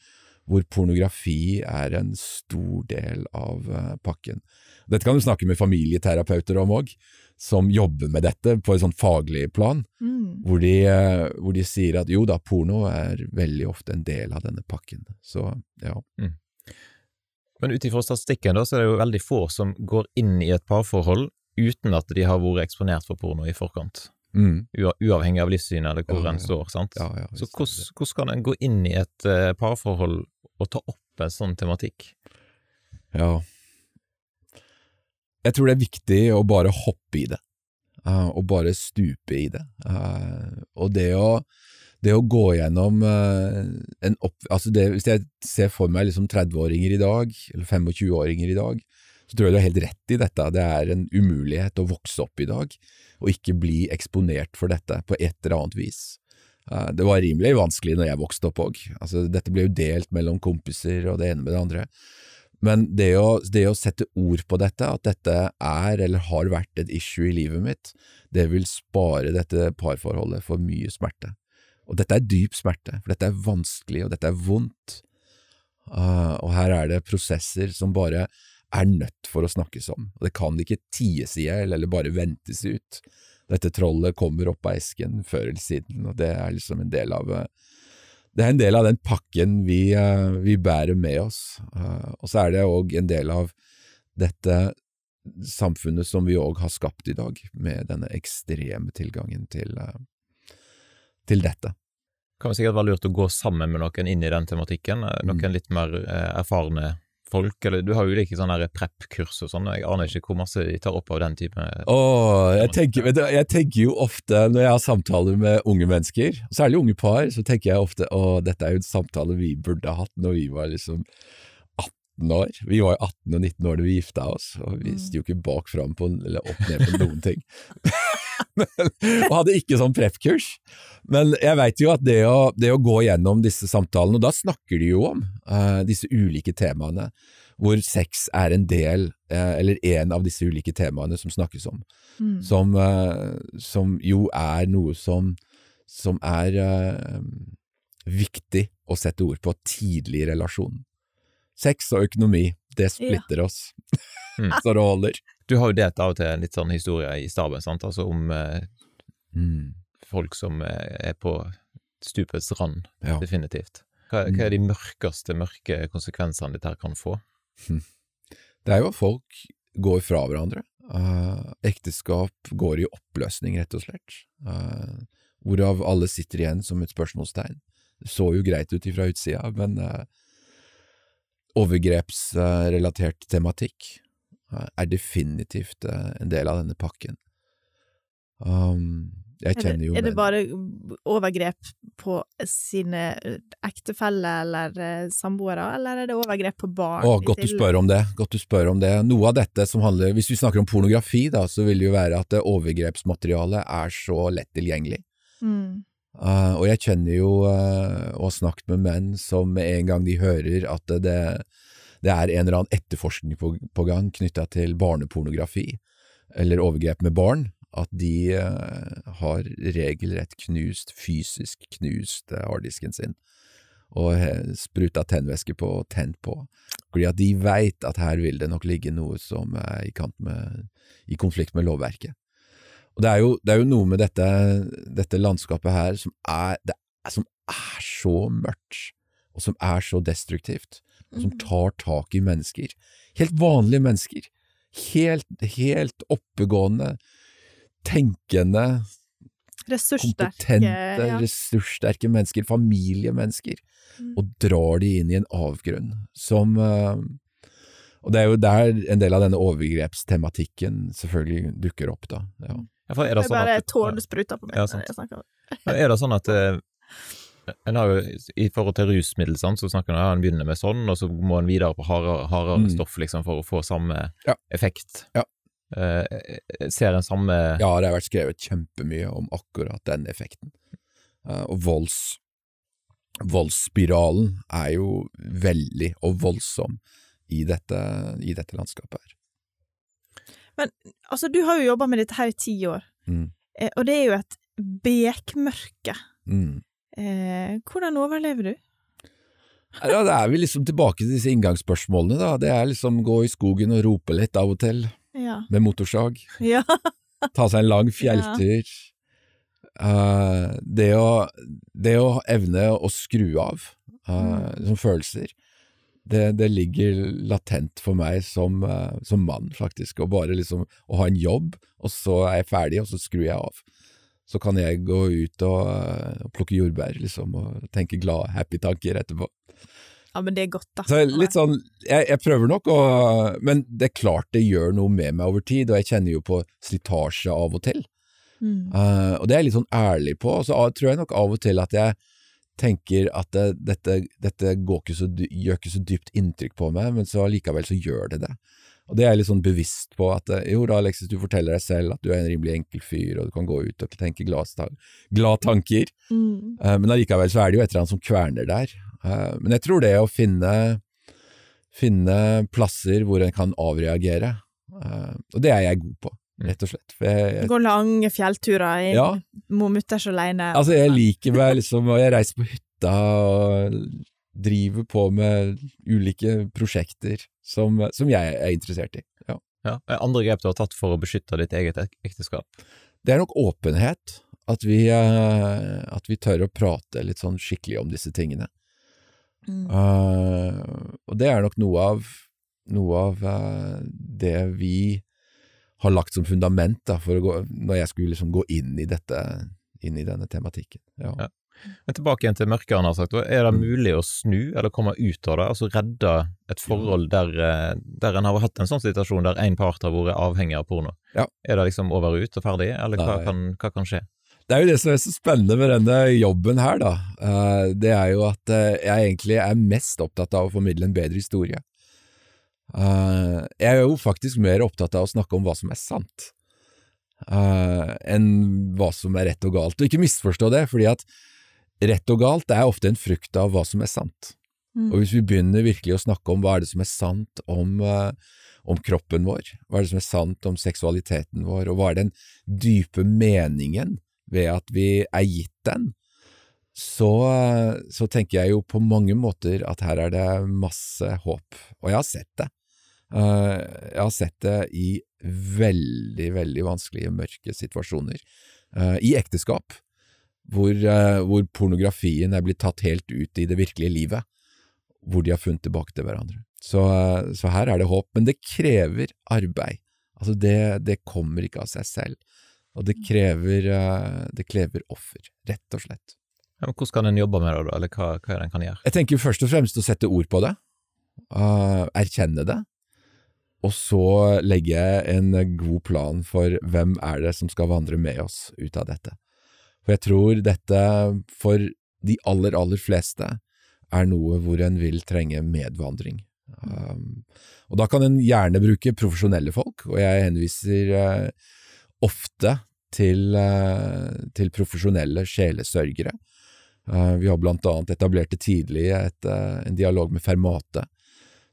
hvor pornografi er en stor del av eh, pakken. Dette kan du snakke med familieterapeuter om òg, som jobber med dette på et sånn faglig plan Mm. hvor de, eh, hvor de sier at jo da, porno er veldig ofte en del av denne pakken. Så ja. Men ut ifra statistikken da, så er det jo veldig få som går inn i et parforhold uten at de har vært eksponert for porno i forkant. Mm. Uavhengig av livssynet eller hvor Ja, en står, sant? ja, ja Så hvordan kan en gå inn i et uh, parforhold og ta opp en sånn tematikk? Ja. Jeg tror det er viktig å bare hoppe i det, uh, og bare stupe i det. Uh, og det å, det å gå gjennom eh, en opp... Altså det, hvis jeg ser for meg liksom 30-åringer i dag, eller 25-åringer i dag, så tror jeg du har helt rett i dette. Det er en umulighet å vokse opp i dag, og ikke bli eksponert for dette på et eller annet vis. Eh, Det var rimelig vanskelig når jeg vokste opp òg. Altså, dette ble jo delt mellom kompiser og det ene med det andre. Men det å, det å sette ord på dette, at dette er eller har vært et issue i livet mitt, det vil spare dette parforholdet for mye smerte. Og dette er dyp smerte, for dette er vanskelig, og dette er vondt. Uh, og her er det prosesser som bare er nødt for å snakkes om. Og det kan ikke ties i hjel eller bare ventes ut. Dette trollet kommer opp av esken før eller siden, og det er liksom en del av eh, det er en del av den pakken vi, eh, vi bærer med oss. Eh, og så er det òg en del av dette samfunnet som vi òg har skapt i dag, med denne ekstreme tilgangen til, til dette. Kan det sikkert være lurt å gå sammen med noen inn i den tematikken, eh, noen Mm. litt mer eh, erfarne folk, eller du har jo ulike sånne prep-kurs og sånn, og jeg aner ikke hvor masse de tar opp av den type Åh, jeg tenker, vet du, jeg tenker jo ofte når jeg har samtaler med unge mennesker, særlig unge par, så tenker jeg ofte å, dette er jo en samtale vi burde ha hatt når vi var liksom 18 år. Vi var jo 18 og 19 år da vi gifta oss, og vi sto jo ikke bak fram på, eller opp ned på noen ting. Og hadde ikke sånn prep-kurs. Men jeg veit jo at det å, det å gå gjennom disse samtalene, og da snakker de jo om uh, disse ulike temaene, hvor sex er en del, uh, eller en av disse ulike temaene som snakkes om Mm. som, uh, som jo er noe som, som er viktig å sette ord på tidlig i relasjonen. Sex og økonomi, det splitter oss, Mm. så det holder. Du har jo delt av og til en litt sånn historie i staben, sant, altså om eh, Mm. folk som eh, er på stupets rand, Ja. definitivt. Hva, hva er de mørkeste, mørke konsekvensene dette her kan få? Det er jo at folk går fra hverandre. Eh, ekteskap går i oppløsning, rett og slett. Eh, hvorav alle sitter igjen som et spørsmålstegn. Det så jo greit ut ifra utsida, men uh, overgrepsrelatert tematikk er definitivt eh, en del av denne pakken. Um, jeg Er det, kjenner jo er det menn- bare overgrep på sine ektefelle ektefeller eller eh, samboere, eller er det overgrep på barn? Å, godt du spør om det. Godt du spør om det. Noe av dette som handler Hvis vi snakker om pornografi, da, så vil det jo være at det overgrepsmaterialet er så lett tilgjengelig. Mm. Uh, og jeg kjenner jo, uh, og har snakket med menn som med en gang de hører at det, det er en eller annen etterforskning på, på gang knytta til barnepornografi, eller overgrep med barn, at de eh, har regelrett knust, fysisk knust eh, harddisken sin, og spruta tennvæske på og tent på, fordi at de veit at her vil det nok ligge noe som er i, med, i konflikt med lovverket. Og det er jo, det er jo noe med dette, dette landskapet her som er, er, som er så mørkt, og som er så destruktivt, og som Mm. tar tak i mennesker. Helt vanlige mennesker. Helt, helt oppegående, tenkende, Ressurssterke. kompetente, ja. ressurssterke mennesker, familiemennesker, Mm. og drar de inn i en avgrunn som eh, Og det er jo der en del av denne overgrepstematikken selvfølgelig dukker opp, da. Ja. Ja, for er det Det er sånn bare at, tårene spruter på meg Ja, når jeg snakker. Men Er det sånn at eh, en har jo, I forhold til rusmiddel, sant, så snakker man ja, en begynner med sånn, og så må en videre på hardere, hardere Mm. stoff liksom, for å få samme Ja. effekt. Ja. Eh, ser en samme Ja, det har vært skrevet kjempemye om akkurat den effekten. Eh, og volds, voldsspiralen er jo veldig og voldsom i dette, i dette landskapet her. Men Altså, du har jo jobba med dette her i ti år, Mm. eh, og det er jo et bekmørke. Mm. Eh, hvordan overlever du? Ja, da er vi liksom tilbake til disse inngangsspørsmålene, da. Det er liksom gå i skogen og rope litt av og til, Ja. med motorsag. ja. Ta seg en lang fjelltur. Eh, det, å, det å evne å skru av uh, som følelser, det, det ligger latent for meg som, uh, som mann, faktisk. Å bare liksom å ha en jobb, og så er jeg ferdig, og så skrur jeg av. Så kan jeg gå ut og, eh, og plukke jordbær, liksom, og tenke glade, happy tanker etterpå. ja, men det er godt, da. Så litt sånn, jeg, jeg prøver nok og, Men det er klart det gjør noe med meg over tid, og jeg kjenner jo på slitasje av og til. Mm. Uh, og det er jeg litt sånn ærlig på, og så tror jeg nok av og til at jeg tenker at det, dette, dette går ikke så, gjør ikke så dypt inntrykk på meg, men så likevel så gjør det det. Og det er jeg litt sånn bevisst på at eh, jo da, Alexis, du forteller deg selv at du er en rimelig enkel fyr, og du kan gå ut og tenke glad, tanker, Mm. Eh, men allikevel så er det jo et eller annet som kverner der. Eh, men jeg tror det å finne, finne plasser hvor en kan avreagere, eh, og det er jeg god på, rett og slett. For jeg, jeg, Gå lange fjellturer inn ja, må mutters alene. altså jeg liker meg liksom, og jeg reiser på hytta og driver på med ulike prosjekter som, som jeg er interessert i. Ja. ja, andre grep du har tatt for å beskytte ditt eget ekteskap. Det er nok åpenhet, at vi, eh, at vi tør å prate litt sånn skikkelig om disse tingene. Mm. Uh, og det er nok noe av, noe av uh, det vi har lagt som fundament da, for å gå, når jeg skulle liksom gå inn i dette, inn i denne tematikken. Ja. Ja. Men tilbake igjen til mørket, han har sagt. Er det Mm. mulig å snu, eller komme ut av det, altså redde et forhold der, eh, der en har hatt en sånn situasjon der en part har vært avhengig av porno? Ja. Er det liksom over og ut og ferdig, eller hva kan, hva kan skje? Det er jo det som er så spennende med denne jobben her, da. Eh, det er jo at eh, jeg egentlig er mest opptatt av å formidle en bedre historie. Jeg er jo faktisk mer opptatt av å snakke om hva som er sant, enn hva som er rett og galt. Og ikke misforstå det, fordi at rett og galt er ofte en frukt av hva som er sant. Mm. Og hvis vi begynner virkelig å snakke om hva er det som er sant om, eh, om kroppen vår, hva er det som er sant om seksualiteten vår, og hva er den dype meningen ved at vi er gitt den, så, eh, så tenker jeg jo på mange måter at her er det masse håp. Og jeg har sett det. Eh, Jeg har sett det i veldig, veldig vanskelige, mørke situasjoner. I ekteskap, hvor, eh, hvor pornografien er blitt tatt helt ut i det virkelige livet hvor de har funnet tilbake til hverandre. Så, eh, så her er det håp, men det krever arbeid. Altså det, det kommer ikke av seg selv, og det krever, eh, det krever offer, rett og slett. Ja, men hvordan kan en jobbe med det, eller hva, hva er det en kan gjøre? Jeg tenker først og fremst å sette ord på det, uh, erkjenne det, og så legge en god plan for hvem er det som skal vandre med oss ut av dette. For jeg tror dette, for de aller, aller fleste, er noe hvor en vil trenge medvandring. Um, og da kan en gjerne bruke profesjonelle folk, og jeg henviser uh, ofte til, uh, til profesjonelle sjelesørgere. Uh, vi har blant annet etablert det tidlig et, en dialog med Fermate,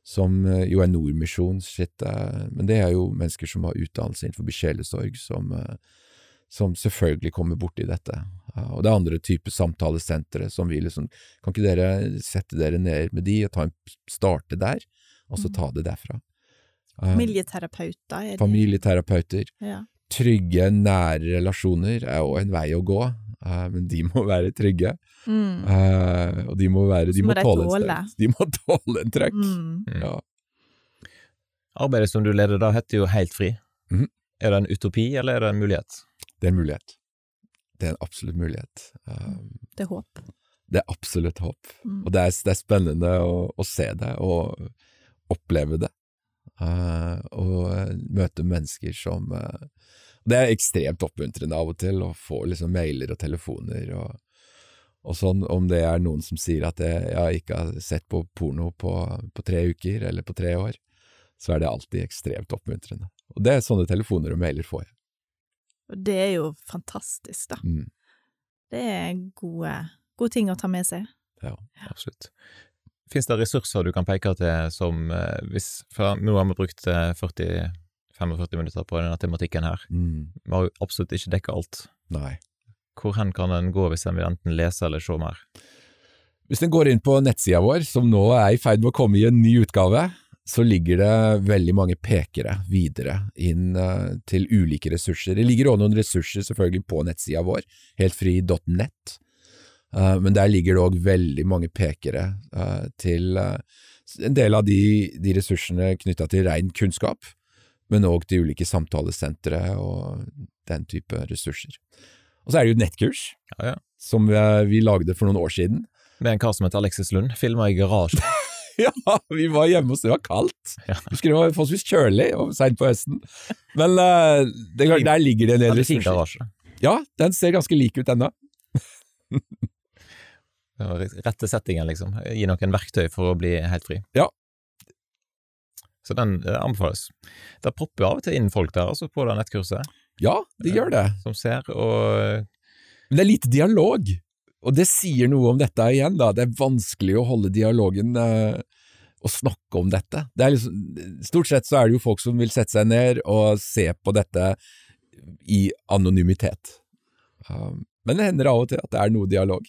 som jo er Nordmisjons sitt, men det er jo mennesker som har utdannelse innenfor sjelesorg, som, eh, som selvfølgelig kommer borti dette. Eh, og det er andre typer samtalesentre som vi liksom Kan ikke dere sette dere ned med de og ta en, starte der, og så ta det derfra? Eh, Familieterapeuter. er familieterapeuter. Ja. trygge, nære relasjoner er òg en vei å gå, eh, men de må være trygge. Mm. Eh, og de må være De må må, tåle, tåle. De må tåle en trøkk. Mm. Mm. Ja. Arbeidet som du leder da, heter jo Helt fri. Mm. Er det en utopi, eller er det en mulighet? Det er en mulighet. Det er en absolutt mulighet. Um, Det er håp. det er absolutt håp. Mm. Og det er, det er spennende å, å se det og oppleve det. Uh, og eh, møte mennesker som uh, Det er ekstremt oppmuntrende av og til å få liksom mailer og telefoner og, og sånn, om det er noen som sier at jeg, jeg ikke har sett på porno på, på tre uker eller på tre år, så er det alltid ekstremt oppmuntrende. Og det er sånne telefoner og mailer får jeg. Og det er jo fantastisk, da. Mm. Det er gode, gode ting å ta med seg. Ja, Absolutt. Fins det ressurser du kan peke til som eh, hvis For nå har vi brukt eh, 40-45 minutter på denne tematikken her. Mm. Vi har jo absolutt ikke dekka alt. Nei. Hvor hen kan en gå hvis en vil enten lese eller se mer? Hvis en går inn på nettsida vår, som nå er i ferd med å komme i en ny utgave, så ligger det veldig mange pekere videre inn uh, til ulike ressurser. Det ligger også noen ressurser selvfølgelig på nettsida vår, heltfri.nett, uh, men der ligger det òg veldig mange pekere uh, til eh, en del av de, de ressursene knytta til rein kunnskap, men òg til ulike samtalesentre og den type ressurser. Og så er det jo et nettkurs, Ja, ja. som vi, vi lagde for noen år siden. Med en kar som heter Alexis Lund, filma i garasjen. Ja, vi var hjemme hos det var kaldt. Ja. Husker det var forholdsvis kjølig og seint på høsten. Men uh, det, der ligger det en del ressurser. Ja, den ser ganske lik ut ennå. Rette settingen, liksom. Gi noen verktøy for å bli helt fri. Ja. Så den eh, anbefales. Det popper av og til inn folk der, altså, på det nettkurset, Ja, det gjør det. som ser, og Men det er lite dialog. Og det sier noe om dette igjen, da. Det er vanskelig å holde dialogen eh, og snakke om dette. Det er liksom, stort sett så er det jo folk som vil sette seg ned og se på dette i anonymitet. Um, men det hender av og til at det er noe dialog.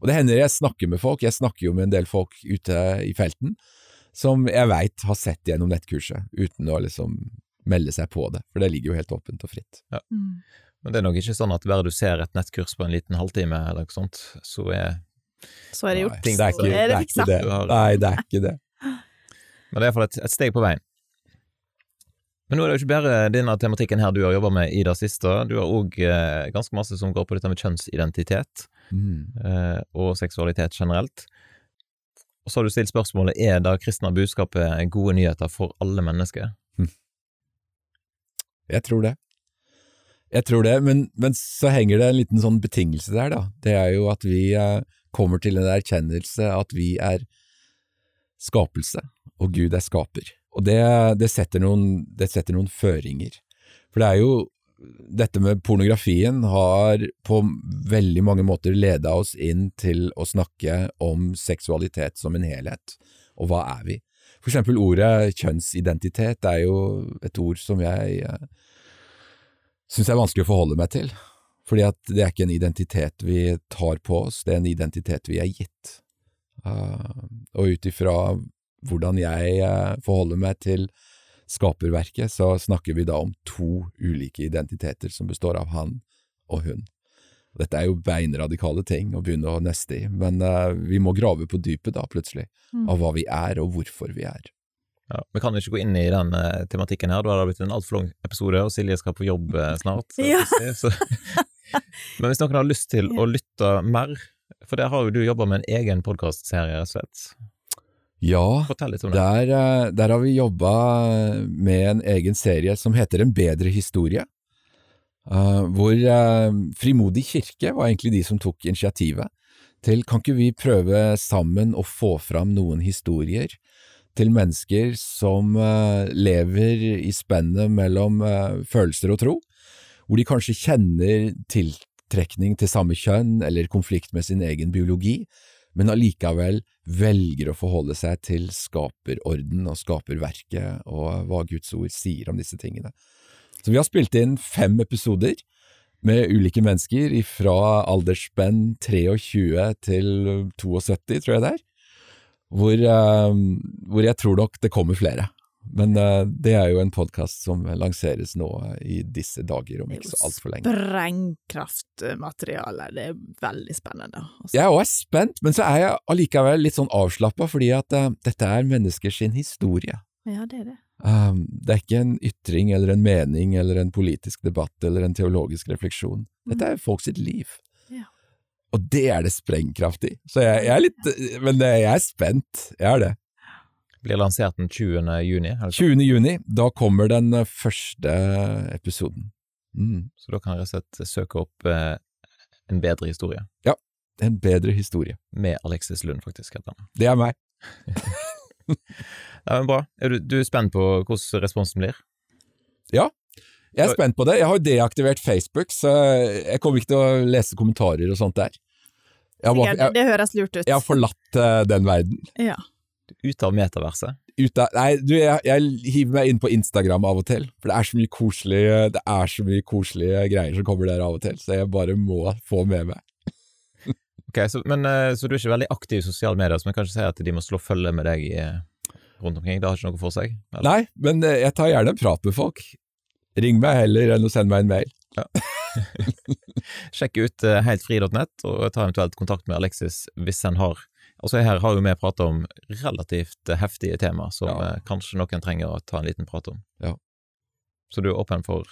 Og det hender jeg snakker med folk, jeg snakker jo med en del folk ute i felten, som jeg veit har sett gjennom nettkurset, uten å liksom melde seg på det, for det ligger jo helt åpent og fritt. Mm. Men det er nok ikke sånn at bare du ser et nettkurs på en liten halvtime eller noe sånt, så er Så er det gjort. Nei, det er ikke, det det er ikke det. Nei, det er ikke det. Men det er iallfall et, et steg på veien. Men nå er det jo ikke bare denne tematikken her du har jobba med i det siste, du har òg eh, ganske masse som går på dette med kjønnsidentitet Mm. eh, og seksualitet generelt. Og så har du stilt spørsmålet er det kristne budskapet gode nyheter for alle mennesker. Jeg tror det. Jeg tror det, men, men så henger det en liten sånn betingelse der, da. Det er jo at vi eh, kommer til en erkjennelse at vi er skapelse, og Gud er skaper. Og det, det, setter, noen, det setter noen føringer. For det er jo dette med pornografien har på veldig mange måter leda oss inn til å snakke om seksualitet som en helhet, og hva er vi? For eksempel ordet kjønnsidentitet er jo et ord som jeg eh, syns er vanskelig å forholde meg til. Fordi at det er ikke en identitet vi tar på oss, det er en identitet vi er gitt. Uh, og ut ifra hvordan jeg uh, forholder meg til skaperverket, så snakker vi da om to ulike identiteter som består av han og hun. Dette er jo beinradikale ting å begynne å neste i, men uh, vi må grave på dypet da, plutselig, Mm. av hva vi er og hvorfor vi er. Ja, Vi kan ikke gå inn i den uh, tematikken her, da har det blitt en altfor lang episode, og Silje skal på jobb uh, snart. så- Ja. så. Men hvis noen har lyst til å lytte mer, for der har jo du jobba med en egen podkastserie, rett og slett. Ja. Der, eh, der har vi jobba med en egen serie som heter En bedre historie. eh, hvor Frimodig kirke var egentlig de som tok initiativet til kan ikke vi prøve sammen å få fram noen historier til mennesker som eh, lever i spennet mellom eh, følelser og tro, hvor de kanskje kjenner tiltrekning til samme kjønn eller konflikt med sin egen biologi, men allikevel velger å forholde seg til skaperorden og skaperverket og hva Guds ord sier om disse tingene. Så vi har spilt inn fem episoder med ulike mennesker fra aldersspenn 23 til 72, tror jeg det er, hvor, eh, hvor jeg tror nok det kommer flere. Men eh, det er jo en podkast som lanseres nå i disse dager, om ikke så altfor lenge. Sprengkraftmateriale, det er veldig spennende. Også. Jeg er også spent, men så er jeg allikevel litt sånn avslappa, fordi at uh, dette er menneskers sin historie. Ja, det er det. Um, det er ikke en ytring eller en mening eller en politisk debatt eller en teologisk refleksjon. Dette er folk sitt liv. Ja. Og det er det sprengkraft i. Så jeg, jeg er litt Men det- jeg er spent. Jeg er det. Blir lansert den 20. juni, eller 20. juni, da kommer den eh, første episoden. Mm. så da kan jeg rett og slett søke opp eh, En bedre historie. Ja. En bedre historie. Med Alexis Lund, faktisk. heter han. Det er meg. Ja, men bra. Er du, du er spent på hvordan responsen blir? Jeg er spent på det. Jeg har jo deaktivert Facebook, så jeg kommer ikke til å lese kommentarer og sånt der. Jeg har, bare, jeg, det høres lurt ut. jeg har forlatt eh, den verden. Ja. Ut av metaverset? Ut av, nei, du, jeg, jeg hiver meg inn på Instagram av og til, for det er så mye koselige, det er så mye koselige greier som kommer der av og til, så jeg bare må få med meg. Ok, så, men, eh, så du er ikke veldig aktiv i sosiale medier, så vi kan ikke si at de må slå følge med deg i rundt omkring? Det har ikke noe for seg? eller? Nei, men eh, jeg tar gjerne en prat med folk. Ring meg heller enn å sende meg en mail. Sjekk ut heltfri.nett og ta eventuelt kontakt med Alexis hvis en har Altså Her har jo vi prata om relativt eh, heftige tema som Ja. eh, kanskje noen trenger å ta en liten prat om. Ja. Så du er åpen for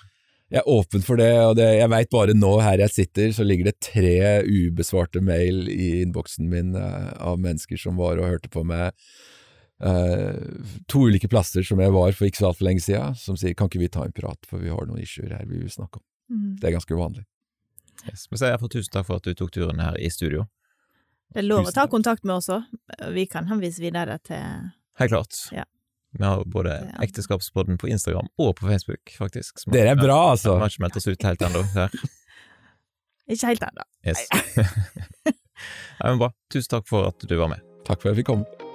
Jeg er åpen for det, og det, jeg veit bare nå her jeg sitter, så ligger det tre ubesvarte mail i innboksen min eh, av mennesker som var og hørte på meg eh, to ulike plasser som jeg var for ikke så altfor lenge siden, som sier kan ikke vi ta en prat, for vi har noen issuer her vi vil snakke om. Mm. Det er ganske uvanlig. yes. Men så jeg får tusen takk for at du tok turen her i studio. Det er lov å ta kontakt med oss òg. Vi kan henvise videre til Helt klart. Ja. Vi har både Ja. Ekteskapspodden på Instagram og på Facebook, faktisk. som- Dere er bra, altså! Vi har ikke meldt oss ut helt ennå. Ikke helt ennå. Yes. ja, men bra. Tusen takk for at du var med. Takk for at jeg fikk komme.